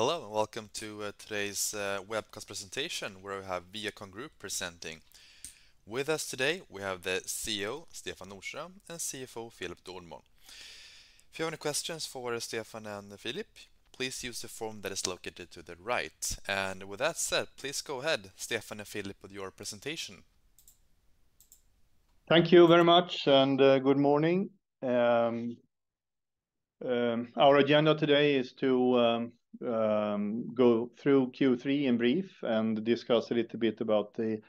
Hello, and welcome to uh, today's uh, webcast presentation, where we have ViaCon Group presenting. With us today, we have the CEO, Stefan Nordström, and CFO, Philip Delborn. If you have any questions for Stefan and Philip, please use the form that is located to the right. And with that said, please go ahead, Stefan and Philip, with your presentation. Thank you very much, and uh, good morning. Um, um, our agenda today is to um, Um, go through Q3 in brief and discuss a little bit about the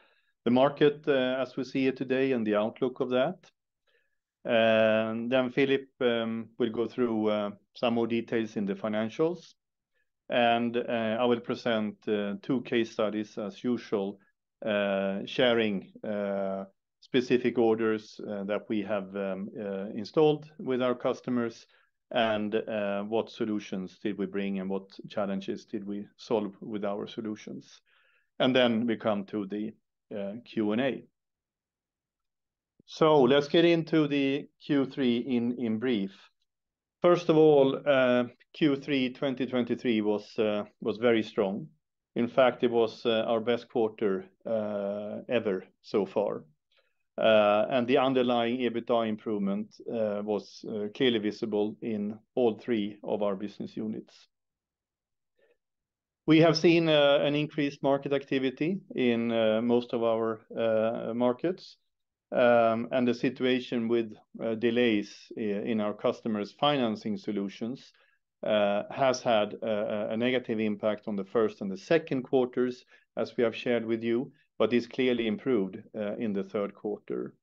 market uh, as we see it today and the outlook of that. And then Philip um, will go through uh, some more details in the financials, and uh, I will present two case studies as usual, sharing specific orders that we have um, installed with our customers and uh, what solutions did we bring and what challenges did we solve with our solutions. And then we come to the uh, Q&A. So let's get into the Q3 in brief. First of all, uh, Q3 2023 was was very strong. In fact, it was our best quarter ever so far. Uh, and the underlying EBITDA improvement uh, was uh, clearly visible in all three of our business units. We have seen an increased market activity in most of our markets. Um, and the situation with delays in our customers' financing solutions has had a negative impact on the first and the second quarters, as we have shared with you, but is clearly improved uh, in the third quarter.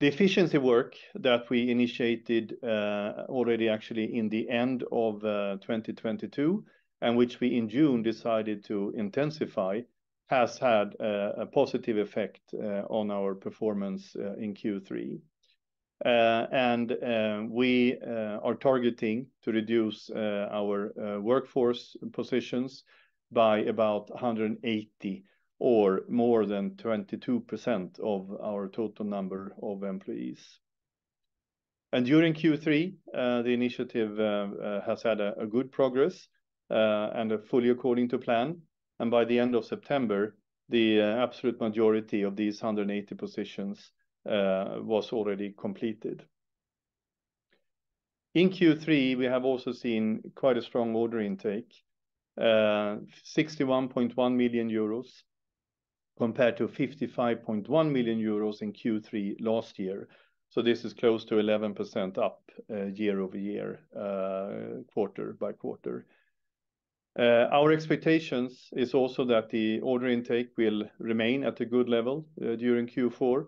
The efficiency work that we initiated uh, already actually in the end of uh, 2022, and which we in June decided to intensify, has had a positive effect on our performance in Q3. And we are targeting to reduce our workforce positions by about 180 or more than 22% of our total number of employees. And during Q3, uh, the initiative uh, uh, has had a good progress and fully according to plan, and by the end of September, the absolute majority of these 180 positions was already completed. In Q3, we have also seen quite a strong order intake, 61.1 million euros, compared to 55.1 million euros in Q3 last year. So this is close to 11% up, uh, year-over-year, uh, quarter by quarter. Uh, our expectations is also that the order intake will remain at a good level during Q4,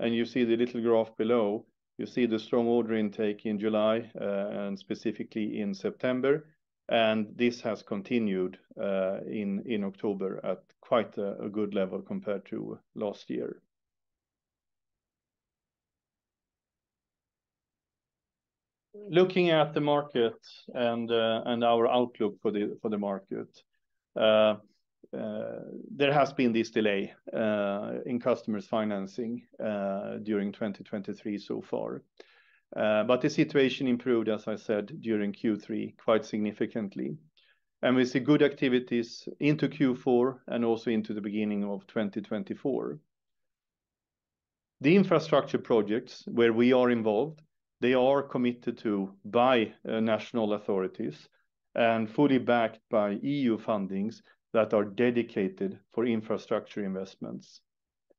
and you see the little graph below. You see the strong order intake in July, and specifically in September, and this has continued uh, in October at quite a good level compared to last year. Looking at the market and uh, our outlook for the market, uh, there has been this delay in customers' financing during 2023 so far. Uh, but the situation improved, as I said, during Q3, quite significantly. And we see good activities into Q4 and also into the beginning of 2024. The infrastructure projects where we are involved, they are committed to by uh, national authorities and fully backed by EU fundings that are dedicated for infrastructure investments.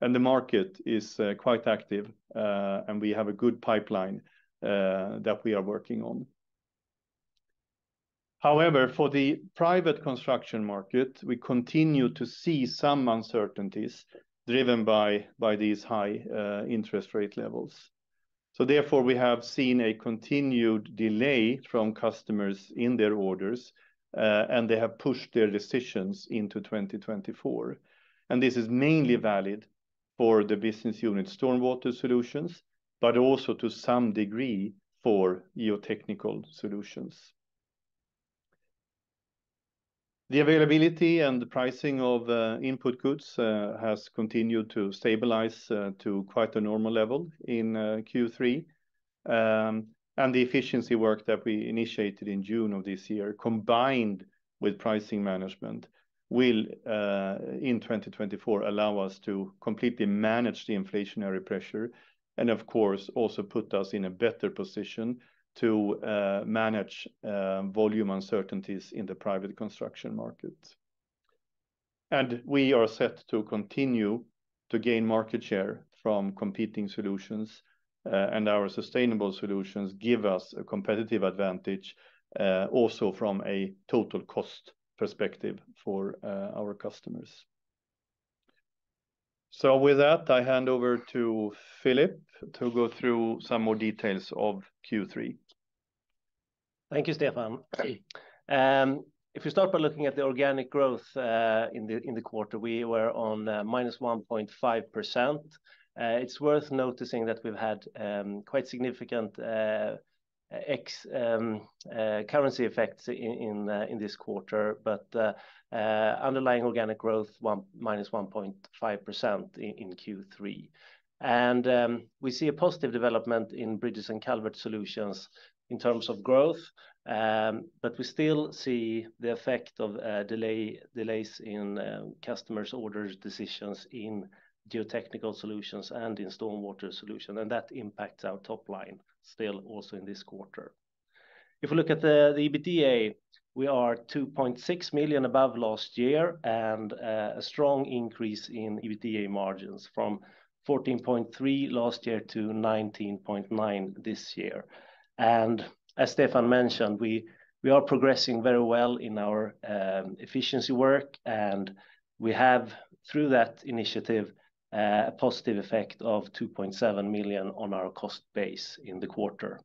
And the market is uh, quite active, and we have a good pipeline Uh, that we are working on. However, for the private construction market, we continue to see some uncertainties driven by these high uh, interest rate levels. So therefore, we have seen a continued delay from customers in their orders, uh, and they have pushed their decisions into 2024. And this is mainly valid for the business unit StormWater Solutions, but also to some degree for GeoTechnical Solutions. The availability and the pricing of uh, input goods uh, has continued to stabilize uh, to quite a normal level in Q3. Um, and the efficiency work that we initiated in June of this year, combined with pricing management, will in 2024 allow us to completely manage the inflationary pressure, and of course, also put us in a better position to uh, manage uh, volume uncertainties in the private construction market. And we are set to continue to gain market share from competing solutions, uh, and our sustainable solutions give us a competitive advantage, also from a total cost perspective for our customers. So with that, I hand over to Philip to go through some more details of Q3. Thank you, Stefan. Um, if you start by looking at the organic growth uh, in the quarter, we were on uh, -1.5%. Uh, it's worth noticing that we've had um, quite significant Um, uh, currency effects uh, in this quarter, but uh, underlying organic growth -1.5% in Q3. And um, We see a positive development in Bridges and Culverts Solutions in terms of growth, um, but we still see the effect of delay delays in customers' orders decisions in GeoTechnical Solutions and in StormWater Solutions, and that impacts our top line still also in this quarter. If we look at the EBITDA, we are 2.6 million above last year, and uh, a strong increase in EBITDA margins from 14.3 last year to 19.9 this year. And as Stefan mentioned, we are progressing very well in our um, efficiency work, and we have, through that initiative, a positive effect of 2.7 million on our cost base in the quarter.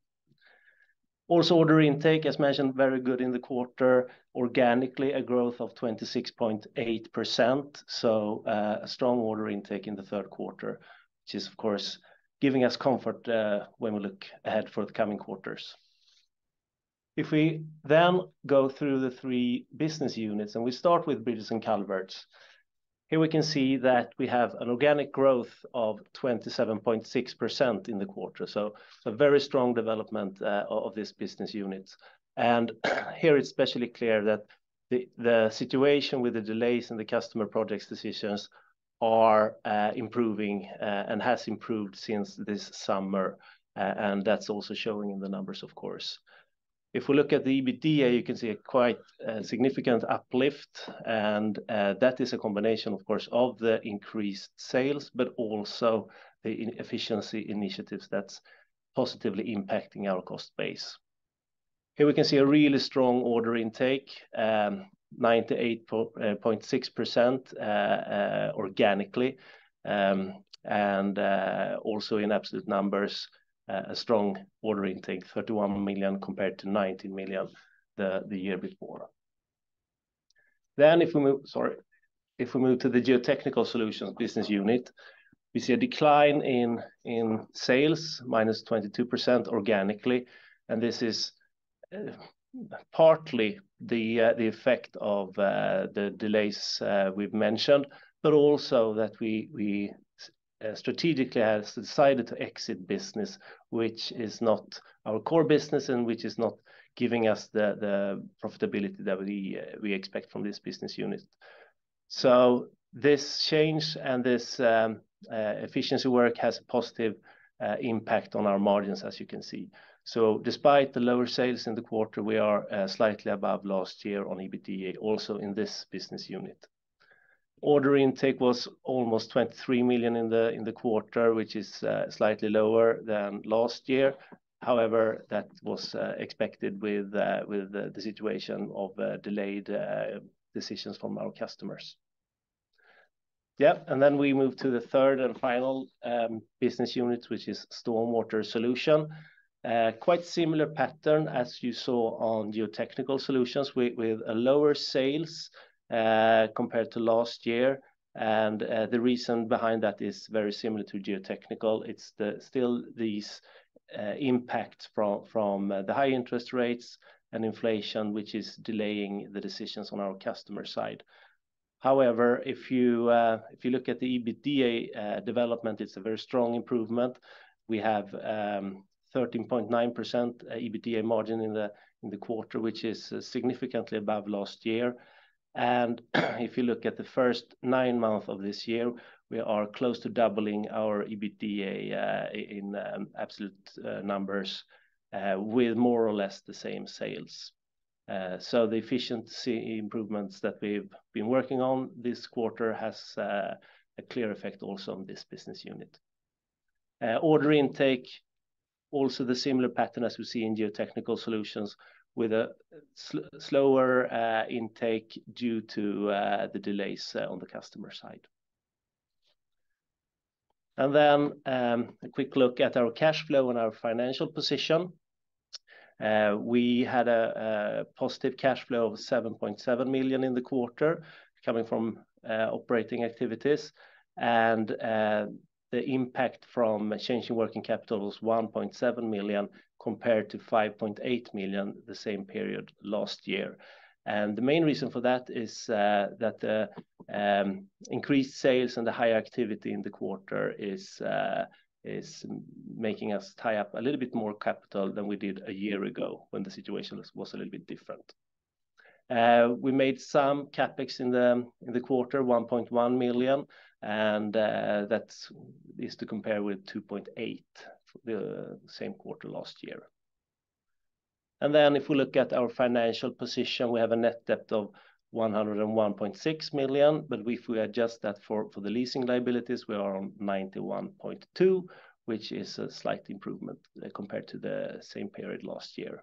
Also, order intake, as mentioned, very good in the quarter. Organically, a growth of 26.8%, so uh, a strong order intake in the third quarter, which is, of course, giving us comfort uh, when we look ahead for the coming quarters. If we then go through the three business units, and we start with Bridges and Culverts, here we can see that we have an organic growth of 27.6% in the quarter, so a very strong development uh, of this business unit. And here it's especially clear that the situation with the delays in the customer projects decisions are uh, improving uh, and has improved since this summer, and that's also showing in the numbers, of course. If we look at the EBITDA, you can see a quite uh, significant uplift, and uh, that is a combination, of course, of the increased sales, but also the efficiency initiatives that's positively impacting our cost base. Here we can see a really strong order intake, um, 98.6% uh, organically, um, and also in absolute numbers, a strong order intake, 31 million compared to 19 million the year before. Then if we move sorry, if we move to the GeoTechnical Solutions business unit, we see a decline in in sales, -22% organically, and this is uh, partly the uh, the effect of uh, the delays we've mentioned, but also that we we Uh, strategically has decided to exit business, which is not our core business and which is not giving us the profitability that uh, we expect from this business unit. So this change and this um, uh, efficiency work has a positive impact on our margins, as you can see. So despite the lower sales in the quarter, we are slightly above last year on EBITDA, also in this business unit. Order intake was almost 23 million in the in the quarter, which is uh, slightly lower than last year. However, that was uh, expected with uh, the situation of delayed decisions from our customers. Yeah, and then we move to the third and final um, business unit, which is StormWater Solutions. Quite similar pattern as you saw on GeoTechnical Solutions, with a lower sales Uh, compared to last year. And uh, the reason behind that is very similar to GeoTechnical. It's still these uh, impacts from the high interest rates and inflation, which is delaying the decisions on our customer side. However, if you uh if you look at the EBITDA development, it's a very strong improvement. We have um, 13.9% EBITDA margin in the in the quarter, which is significantly above last year. And if you look at the first nine months of this year, we are close to doubling our EBITDA uh, in um, absolute uh, numbers uh, with more or less the same sales. So the efficiency improvements that we've been working on this quarter has a clear effect also on this business unit. Order intake, also the similar pattern as we see in Geotechnical Solutions, with a slower uh, intake due to uh, the delays uh, on the customer side. And then um, a quick look at our cash flow and our financial position. We had a positive cash flow of 7.7 million in the quarter, coming from operating activities, and the impact from changing working capital was 1.7 million, compared to 5.8 million the same period last year. And the main reason for that is uh, that the um, increased sales and the higher activity in the quarter uh, is making us tie up a little bit more capital than we did a year ago, when the situation was a little bit different. Uh, we made some CapEx in the in the quarter, 1.1 million, and uh, that is to compare with 2.8 million the same quarter last year. And then if we look at our financial position, we have a net debt of 101.6 million, but if we adjust that for the leasing liabilities, we are on 91.2 million, which is a slight improvement uh, compared to the same period last year.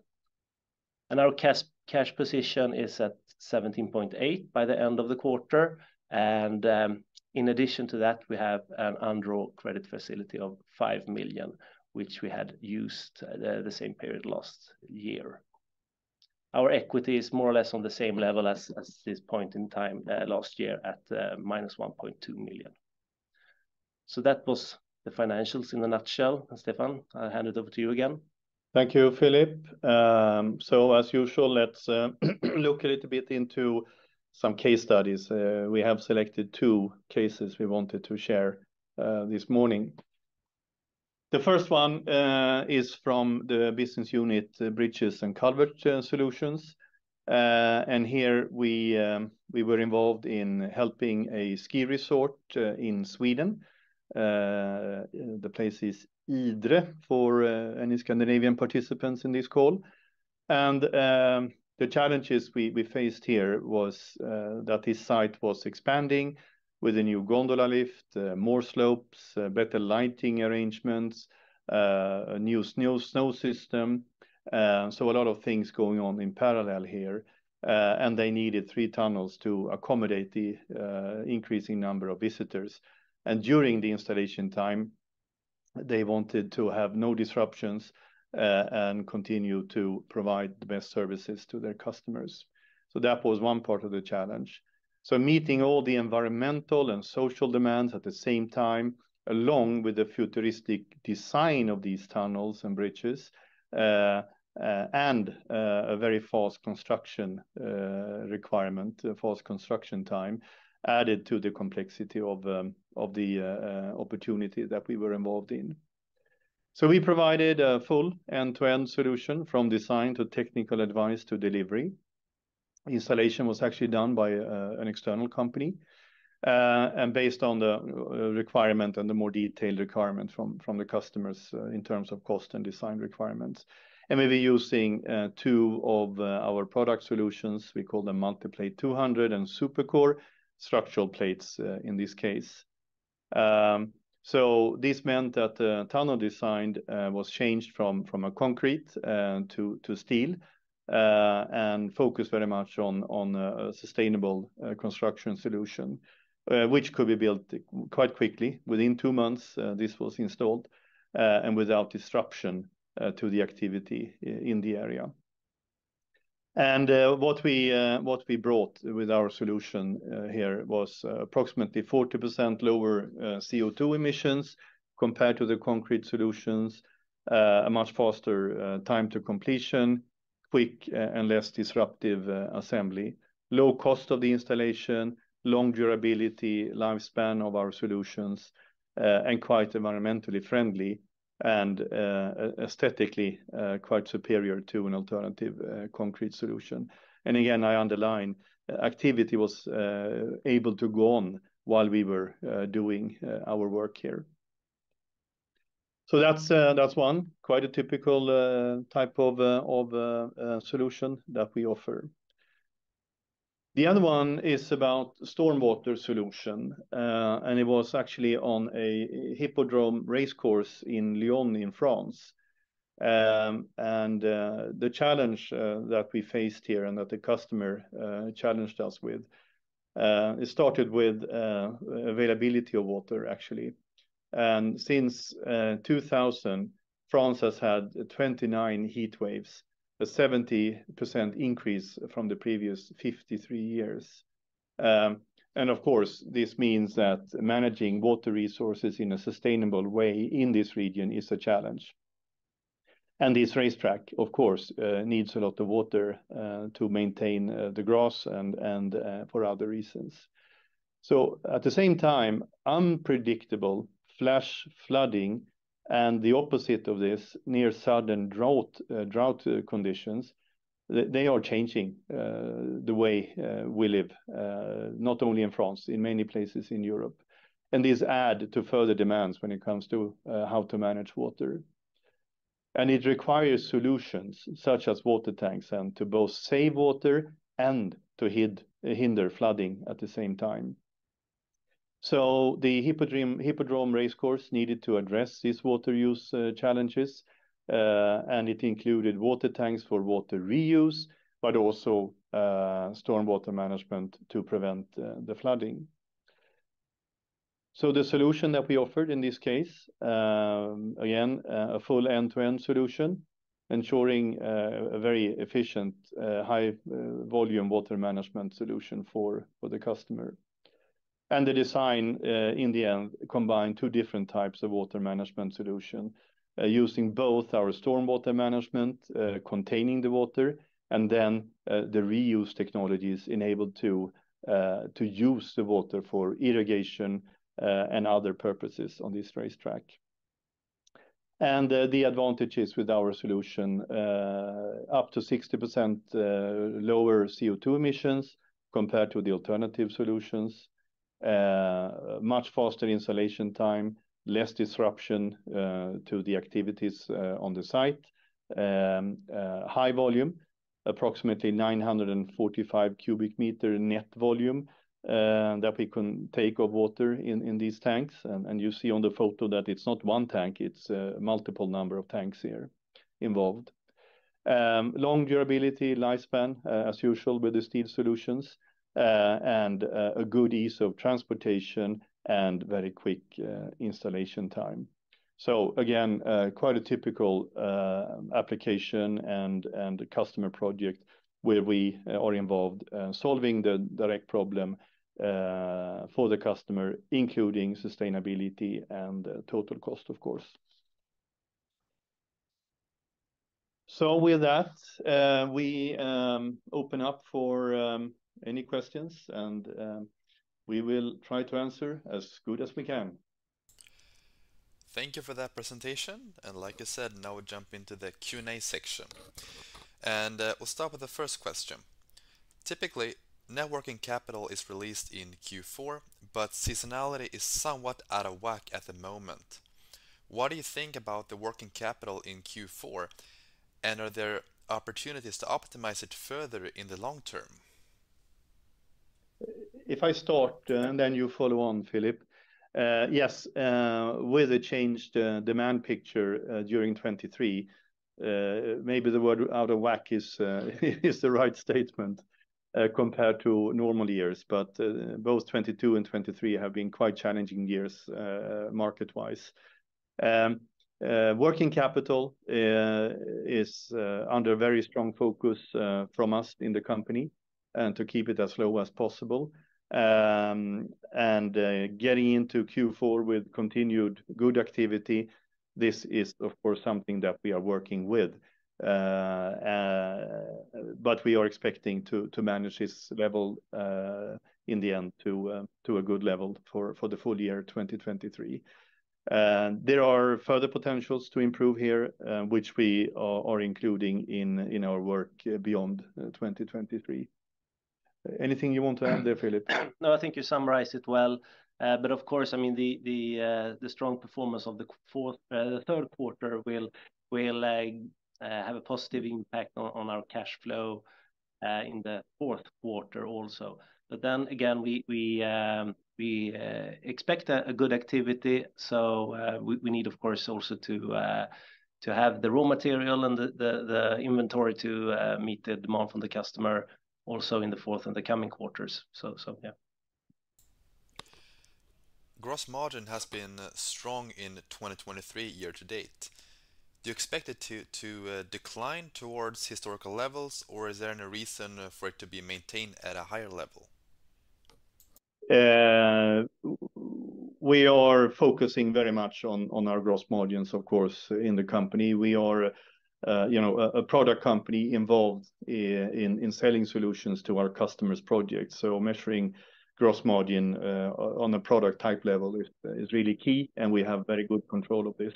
And our cash position is at 17.8 million by the end of the quarter, and um, in addition to that, we have an undrawn credit facility of 5 million, which we had used uh, the same period last year. Our equity is more or less on the same level as this point in time uh, last year at uh, -1.2 million. So that was the financials in a nutshell. Stefan, I'll hand it over to you again. Thank you, Philip. Um, so as usual, let's look a little bit into some case studies. Uh, we have selected two cases we wanted to share uh, this morning. The first one uh, is from the business unit, Bridges and Culverts Solutions. And here we um, we were involved in helping a ski resort in Sweden. The place is Idre, for any Scandinavian participants in this call. And um, the challenges we faced here was uh, that this site was expanding with a new gondola lift, uh, more slopes, uh, better lighting arrangements, a new snow system. So a lot of things going on in parallel here, and they needed three tunnels to accommodate the increasing number of visitors. And during the installation time, they wanted to have no disruptions, Uh, and continue to provide the best services to their customers. So that was one part of the challenge. So meeting all the environmental and social demands at the same time, along with the futuristic design of these tunnels and bridges, uh, uh, and a very fast construction requirement, fast construction time, added to the complexity of um, the opportunity that we were involved in. So we provided a full end-to-end solution, from design to technical advice to delivery. Installation was actually done by uh, an external company, uh, and based on the uh, requirement and the more detailed requirement from the customers, in terms of cost and design requirements. And we'll be using two of our product solutions. We call them Multiplate 200 and SuperCor structural plates, in this case. Um, So this meant that the tunnel design uh, was changed from a concrete uh, to steel, uh, and focused very much on a sustainable construction solution, which could be built quite quickly. Within two months, this was installed, and without disruption to the activity in the area. And uh, what we uh what we brought with our solution uh, here was uh, approximately 40% lower CO2 emissions compared to the concrete solutions, a much faster time to completion, quick and less disruptive assembly, low cost of the installation, long durability, lifespan of our solutions, and quite environmentally friendly, and uh, aesthetically uh, quite superior to an alternative uh, concrete solution. And again, I underline, activity was able to go on while we were doing our work here. So that's one, quite a typical type of solution that we offer. The other one is about stormwater solution, uh, and it was actually on a hippodrome racecourse in Lyon, in France. Um, and uh, the challenge uh, that we faced here and that the customer challenged us with, it started with availability of water, actually. And since 2000, France has had 29 heat waves, a 70% increase from the previous 53 years. Um, and of course, this means that managing water resources in a sustainable way in this region is a challenge. And this racetrack, of course, uh, needs a lot of water uh, to maintain uh, the grass and for other reasons. So at the same time, unpredictable flash flooding and the opposite of this, near sudden drought uh, uh, conditions, they are changing uh, the way we live, not only in France, in many places in Europe. And these add to further demands when it comes to how to manage water. And it requires solutions such as water tanks, and to both save water and to hinder flooding at the same time. So the hippodrome racecourse needed to address these water use uh, challenges, uh, and it included water tanks for water reuse, but also uh, stormwater management to prevent the flooding. So the solution that we offered in this case, um, again, a full end-to-end solution, ensuring a very efficient high volume water management solution for the customer. And the design, uh, in the end, combined two different types of water management solution, uh, using both our stormwater management, uh, containing the water, and then the reuse technologies enabled to use the water for irrigation and other purposes on this racetrack. And the advantages with our solution, up to 60% lower CO2 emissions compared to the alternative solutions, Uh, much faster installation time, less disruption uh, to the activities uh, on the site. Um, high volume, approximately 945 cubic meter net volume that we can take of water in these tanks. And you see on the photo that it's not one tank, it's a multiple number of tanks here involved. Um, long durability, lifespan, as usual with the steel solutions, Uh, and uh, a good ease of transportation and very quick uh, installation time. So again, quite a typical application and a customer project where we are involved solving the direct problem for the customer, including sustainability and total cost, of course. So with that, we um, open up for um, any questions, and um, we will try to answer as good as we can. Thank you for that presentation. And like I said, now we jump into the Q&A section. And uh, we'll start with the first question. Typically, net working capital is released in Q4, but seasonality is somewhat out of whack at the moment. What do you think about the working capital in Q4, and are there opportunities to optimize it further in the long term? If I start, uh, and then you follow on, Philip. Uh, yes, uh, with a changed demand picture during 2023, maybe the word out of whack is is the right statement compared to normal years. But both 2022 and 2023 have been quite challenging years market-wise. Um, working capital is under very strong focus from us in the company, and to keep it as low as possible. Um, and uh, getting into Q4 with continued good activity, this is, of course, something that we are working with. Uh, uh, but we are expecting to manage this level in the end to a good level for the full year 2023. There are further potentials to improve here, which we are including in our work beyond 2023. Anything you want to add there, Philip? No, I think you summarized it well. Uh, but of course, I mean, the uh, strong performance of the uh, third quarter will have a positive impact on our cash flow in the fourth quarter also. But then again, we um, expect a good activity, so we need, of course, also to to have the raw material and the inventory to meet the demand from the customer also in the fourth and the coming quarters. So, so yeah. Gross margin has been uh, strong in 2023 year to date. Do you expect it to uh, decline towards historical levels, or is there any reason uh, for it to be maintained at a higher level? We are focusing very much on our gross margins, of course, in the company. We are, Uh, you know, a product company involved in selling solutions to our customers' projects. So measuring gross margin uh, on a product type level is really key, and we have very good control of this.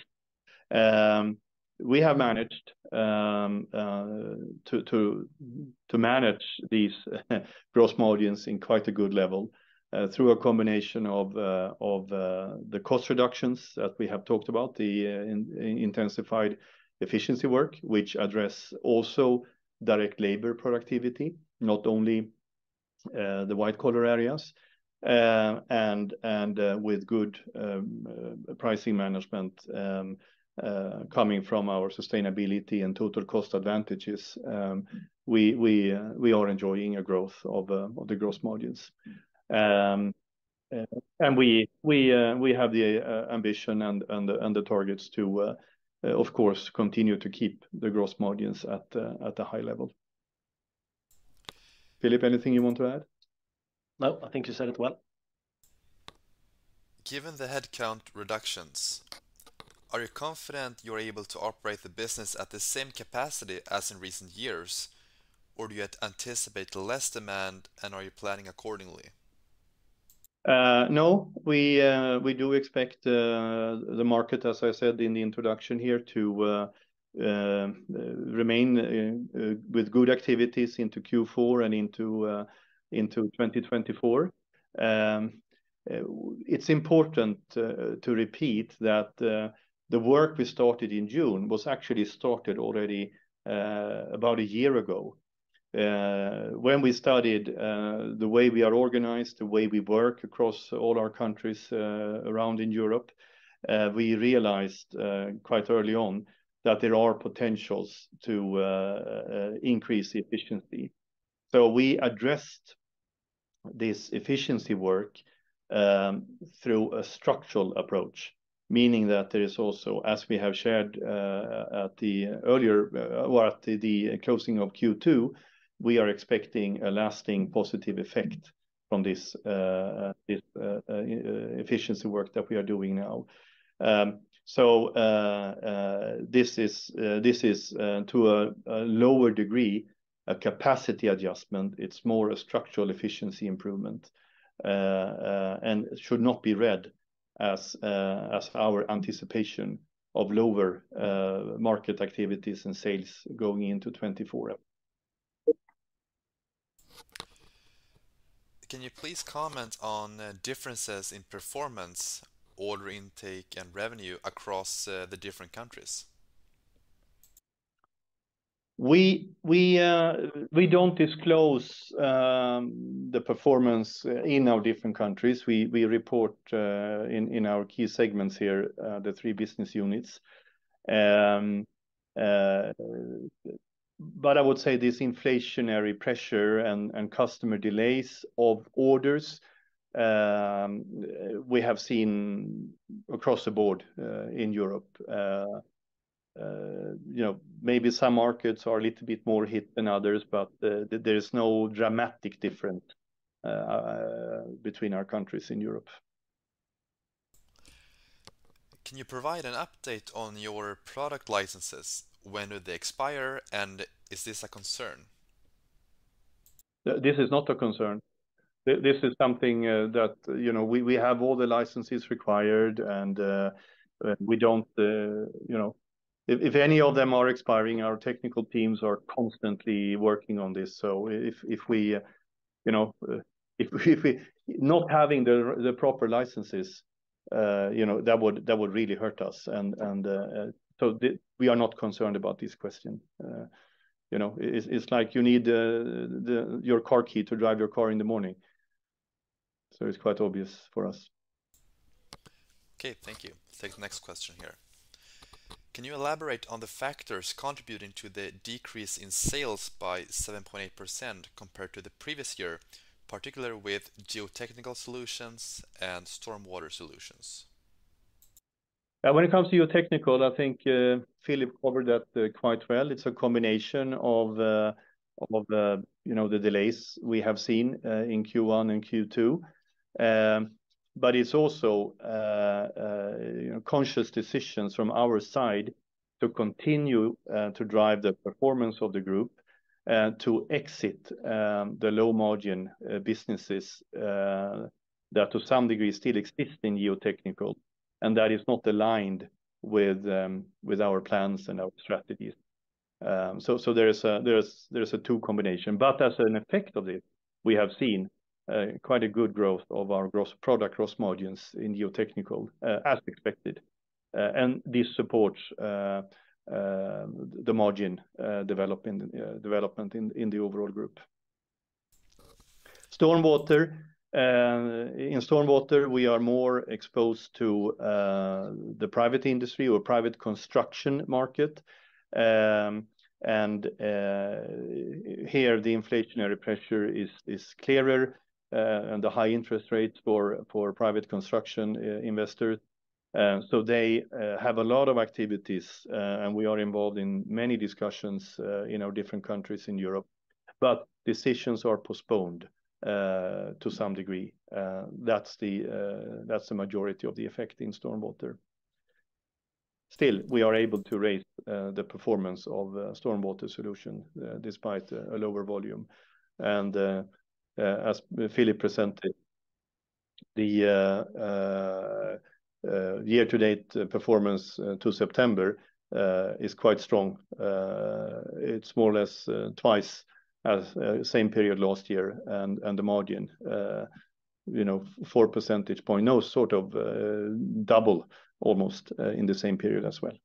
Um, we have managed um, uh, to manage these gross margins in quite a good level through a combination of the cost reductions that we have talked about, the intensified efficiency work, which address also direct labor productivity, not only uh, the white-collar areas, uh, and uh, with good um, pricing management um, coming from our sustainability and total cost advantages, um, we are enjoying a growth of the gross margins. And we we we have the ambition and the targets to, Uh, of course, continue to keep the gross margins uh, at a high level. Philip, anything you want to add? No, I think you said it well. Given the headcount reductions, are you confident you're able to operate the business at the same capacity as in recent years, or do you anticipate less demand, and are you planning accordingly? Uh, no, we uh, we do expect uh, the market, as I said in the introduction here, to remain with good activities into Q4 and into into 2024. Um, it's important to repeat that the work we started in June was actually started already about a year ago. Uh, when we studied uh, the way we are organized, the way we work across all our countries uh, around in Europe, we realized quite early on that there are potentials to increase efficiency. So we addressed this efficiency work um, through a structural approach, meaning that there is also, as we have shared at the earlier or at the closing of Q2, we are expecting a lasting positive effect from this uh, uh, uh, efficiency work that we are doing now. Um, so, this is to a lower degree a capacity adjustment. It's more a structural efficiency improvement, and should not be read as our anticipation of lower market activities and sales going into 2024. Can you please comment on uh, differences in performance, order intake, and revenue across uh, the different countries? We uh, don't disclose um, the performance in our different countries. We report in our key segments here the three business units. Um, But I would say this inflationary pressure and customer delays of orders um, we have seen across the board uh, in Europe. Uh, uh, you know, maybe some markets are a little bit more hit than others, but there is no dramatic difference between our countries in Europe. Can you provide an update on your product licenses? When do they expire, and is this a concern? This is not a concern. This is something uh, that, you know, we have all the licenses required, and uh, uh, We don't, you know, if any of them are expiring, our technical teams are constantly working on this. So if we, you know, if we not having the proper licenses, you know, that would that would really hurt us. And so we are not concerned about this question. Uh, you know, it's like you need your car key to drive your car in the morning. So it's quite obvious for us. Okay, thank you. Take the next question here. Can you elaborate on the factors contributing to the decrease in sales by 7.8% compared to the previous year, particularly with geotechnical solutions and stormwater solutions? When it comes to geotechnical, I think uh, Philip covered that uh, quite well. It's a combination of, uh, you know, the delays we have seen in Q1 and Q2. Um, but it's also, conscious decisions from our side to continue to drive the performance of the group to exit um, the low margin businesses that to some degree still exist in geotechnical, and that is not aligned with um, with our plans and our strategies. Um, so there is a two combination. But as an effect of it, we have seen uh, quite a good growth of our gross product gross margins in geotechnical, uh, as expected. Uh, and this supports the margin development development in the overall group. Stormwater. Uh, in stormwater, we are more exposed to uh, the private industry or private construction market. Um, and uh, here, the inflationary pressure is clearer, and the high interest rates for private construction investors. So they have a lot of activities, and we are involved in many discussions in our different countries in Europe, but decisions are postponed Uh, to some degree. Uh, that's the uh that's the majority of the effect in stormwater. Still, we are able to raise uh, the performance of stormwater solution despite a lower volume. And as Philip presented, the year-to-date performance to September is quite strong. It's more or less twice as uh, same period last year, and the margin, uh, you know, four percentage point, no, sort of uh, double almost in the same period as well.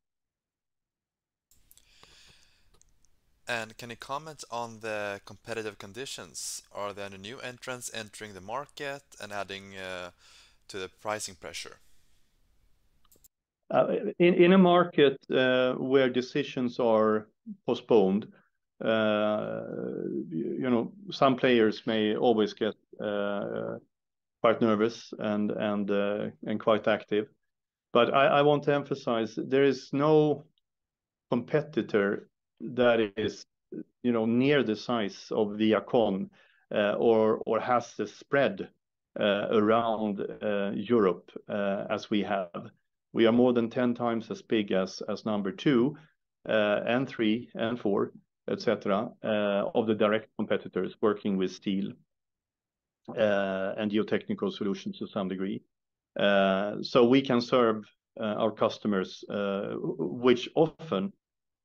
And can you comment on the competitive conditions? Are there any new entrants entering the market and adding to the pricing pressure? In a market where decisions are postponed, Uh, you know, some players may always get uh, quite nervous uh, and quite active. But I want to emphasize, there is no competitor that is, you know, near the size of ViaCon, or or has the spread around Europe as we have. We are more than 10 times as big as as number two and three and four, et cetera, eh, of the direct competitors working with steel eh, and geotechnical solutions to some degree. Eh, so we can serve our customers, which often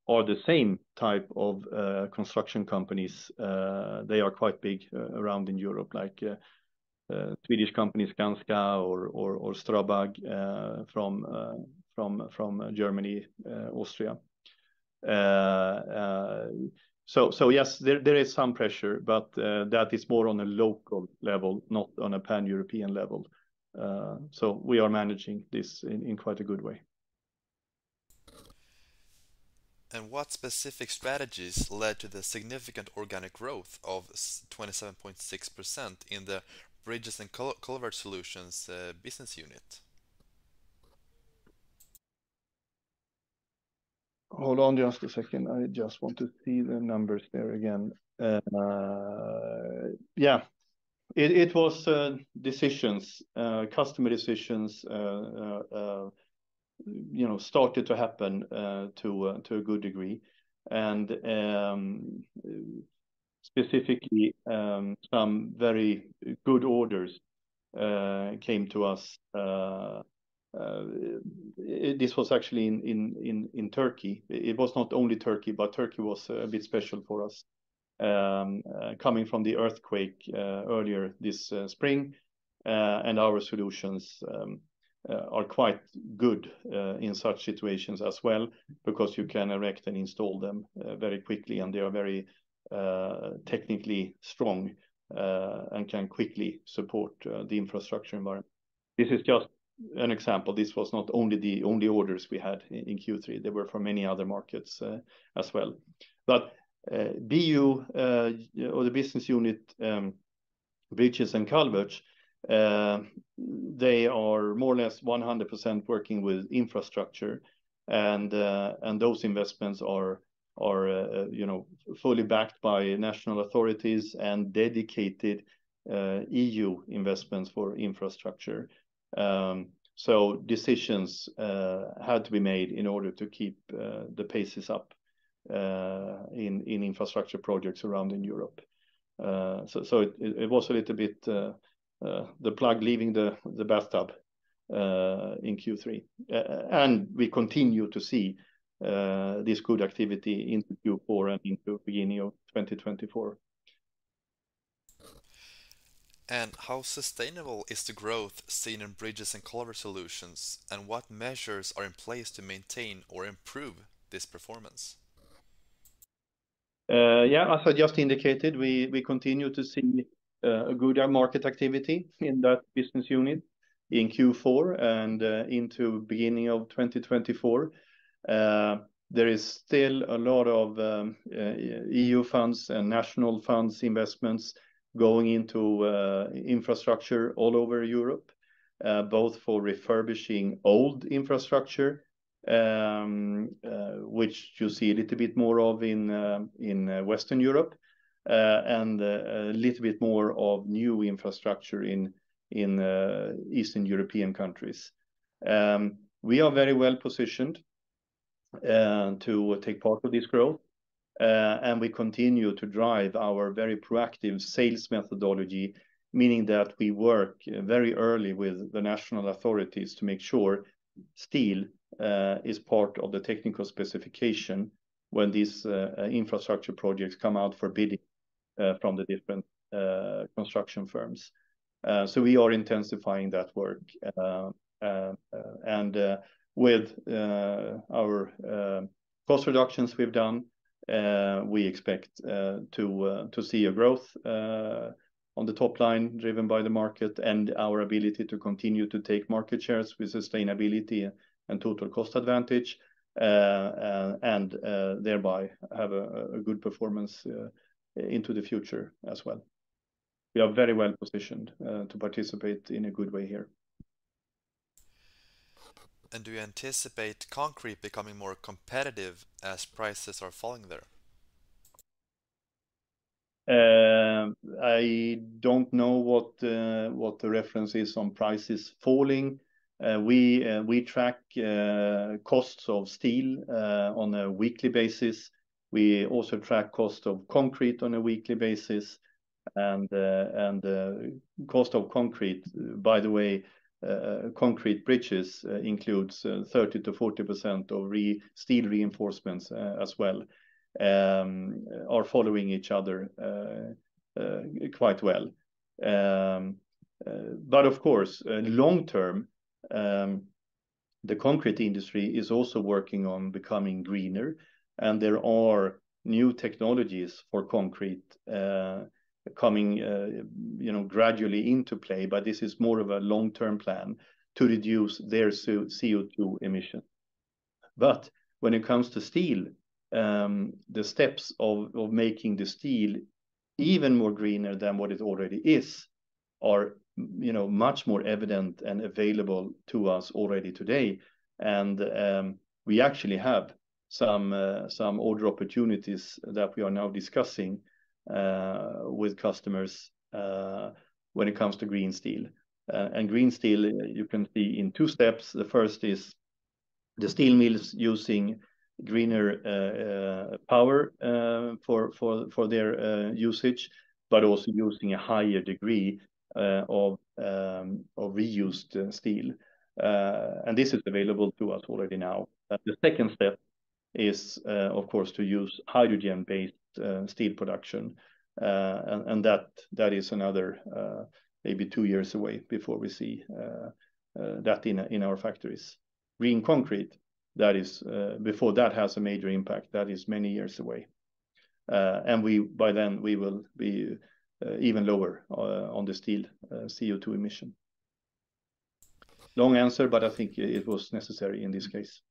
are the same type of construction companies. They are quite big around in Europe, like Swedish companies, Skanska or Strabag eh from from from Germany, Austria. Uh, uh, so yes, there is some pressure, but uh, that is more on a local level, not on a pan-European level. So we are managing this in quite a good way. And what specific strategies led to the significant organic growth of 27.6% in the Bridges and Culverts Solutions business unit? Hold on just a second. I just want to see the numbers there again. Uh, yeah, it was uh, decisions, uh, customer decisions, you know, started to happen to to a good degree. And um, specifically, um, some very good orders came to us Uh, this was actually in Turkey. It was not only Turkey, but Turkey was a bit special for us. Um, uh, coming from the earthquake uh, earlier this spring, and our solutions um, are quite good in such situations as well, because you can erect and install them very quickly, and they are very technically strong and can quickly support the infrastructure environment. This is just an example. This was not only the only orders we had in Q3. They were from many other markets uh, as well. But uh, BU uh, or the business unit um, Bridges and Culverts, they are more or less 100% working with infrastructure, and and those investments are are, you know, fully backed by national authorities and dedicated EU investments for infrastructure. Um, so decisions uh, had to be made in order to keep uh, the paces up uh, in infrastructure projects around in Europe. So it was a little bit the plug leaving the bathtub in Q3. And we continue to see this good activity into Q4 and into beginning of 2024. And how sustainable is the growth seen in Bridges and Culverts Solutions, and what measures are in place to maintain or improve this performance? Uh, yeah, as I just indicated, we we continue to see uh, a good market activity in that business unit in Q4 and uh, into beginning of 2024. There is still a lot of um, EU funds and national funds investments going into uh, infrastructure all over Europe, uh, both for refurbishing old infrastructure, um, uh, which you see a little bit more of in in Western Europe, and a little bit more of new infrastructure in in Eastern European countries. Um, we are very well positioned to take part of this growth, Uh, and we continue to drive our very proactive sales methodology, meaning that we work uh, very early with the national authorities to make sure steel uh, is part of the technical specification when these infrastructure projects come out for bidding from the different construction firms. So we are intensifying that work. And with our cost reductions we've done, Uh, we expect uh, uh, to see a growth on the top line, driven by the market and our ability to continue to take market shares with sustainability and total cost advantage, and thereby have a good performance into the future as well. We are very well positioned to participate in a good way here. And do you anticipate concrete becoming more competitive as prices are falling there? Uh, I don't know what uh, what the reference is on prices falling. Uh, we track costs of steel on a weekly basis. We also track cost of concrete on a weekly basis, and cost of concrete, by the way, Uh, concrete bridges uh, includes uh, 30%-40% of steel reinforcements as well, um, are following each other quite well. Um, but of course, long term, um, the concrete industry is also working on becoming greener, and there are new technologies for concrete coming, uh, you know, gradually into play, but this is more of a long-term plan to reduce their CO2 emission. But when it comes to steel, um, the steps of making the steel even more greener than what it already is are, you know, much more evident and available to us already today. And um, we actually have uh, some order opportunities that we are now discussing Uh, with customers uh, when it comes to green steel. Uh, and green steel, you can see in two steps. The first is the steel mills using greener power for their usage, but also using a higher degree um, of reused steel. and this is available to us already now. The second step is, of course, to use hydrogen-based Uh, steel production, uh, and that that is another uh, maybe two years away before we see that in our factories. Green concrete, that is, before that has a major impact, that is many years away. And we by then, we will be even lower on the steel CO2 emission. Long answer, but I think it was necessary in this case.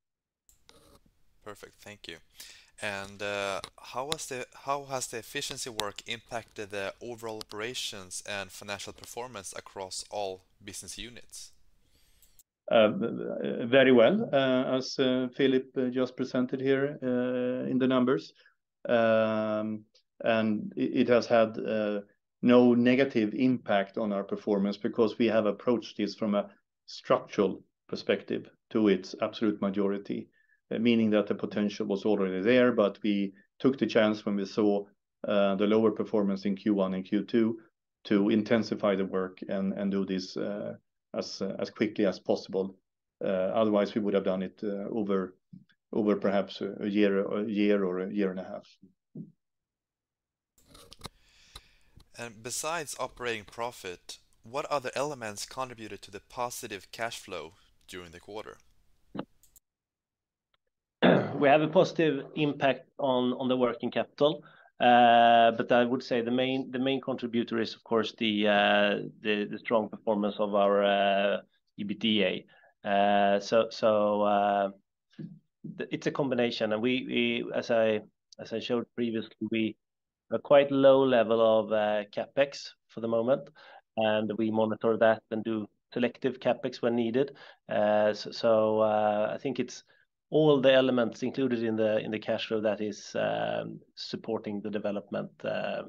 Perfect. Thank you. And uh, how has the how has the efficiency work impacted the overall operations and financial performance across all business units? Uh, uh, very well, as Philip just presented here in the numbers. Um, and it has had no negative impact on our performance because we have approached this from a structural perspective to its absolute majority, Uh, meaning that the potential was already there, but we took the chance when we saw uh, the lower performance in Q1 and Q2 to intensify the work and do this uh, as quickly as possible. Otherwise, we would have done it over over perhaps a year a year or a year and a half. And besides operating profit, what other elements contributed to the positive cash flow during the quarter? We have a positive impact on the working capital, uh, but I would say the main contributor is, of course, the uh, strong performance of our uh, EBITDA. So it's a combination, and we, as I showed previously, we have a quite low level of CapEx for the moment, and we monitor that and do selective CapEx when needed. So I think it's all the elements included in the cash flow that is um, supporting the development, uh,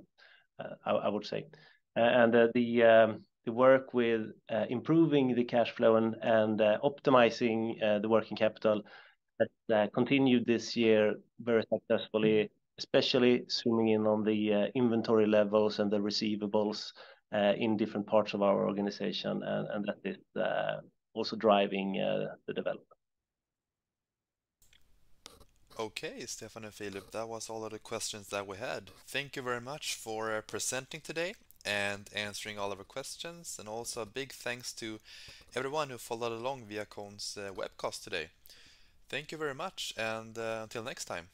uh, I would say. And the um, work with uh, improving the cash flow and optimizing the working capital has continued this year very successfully, especially zooming in on the inventory levels and the receivables in different parts of our organization, and that is also driving the development. Okay, Stefan and Philip, that was all of the questions that we had. Thank you very much for uh, presenting today and answering all of our questions. And also a big thanks to everyone who followed along ViaCon's uh, webcast today. Thank you very much, and uh, until next time.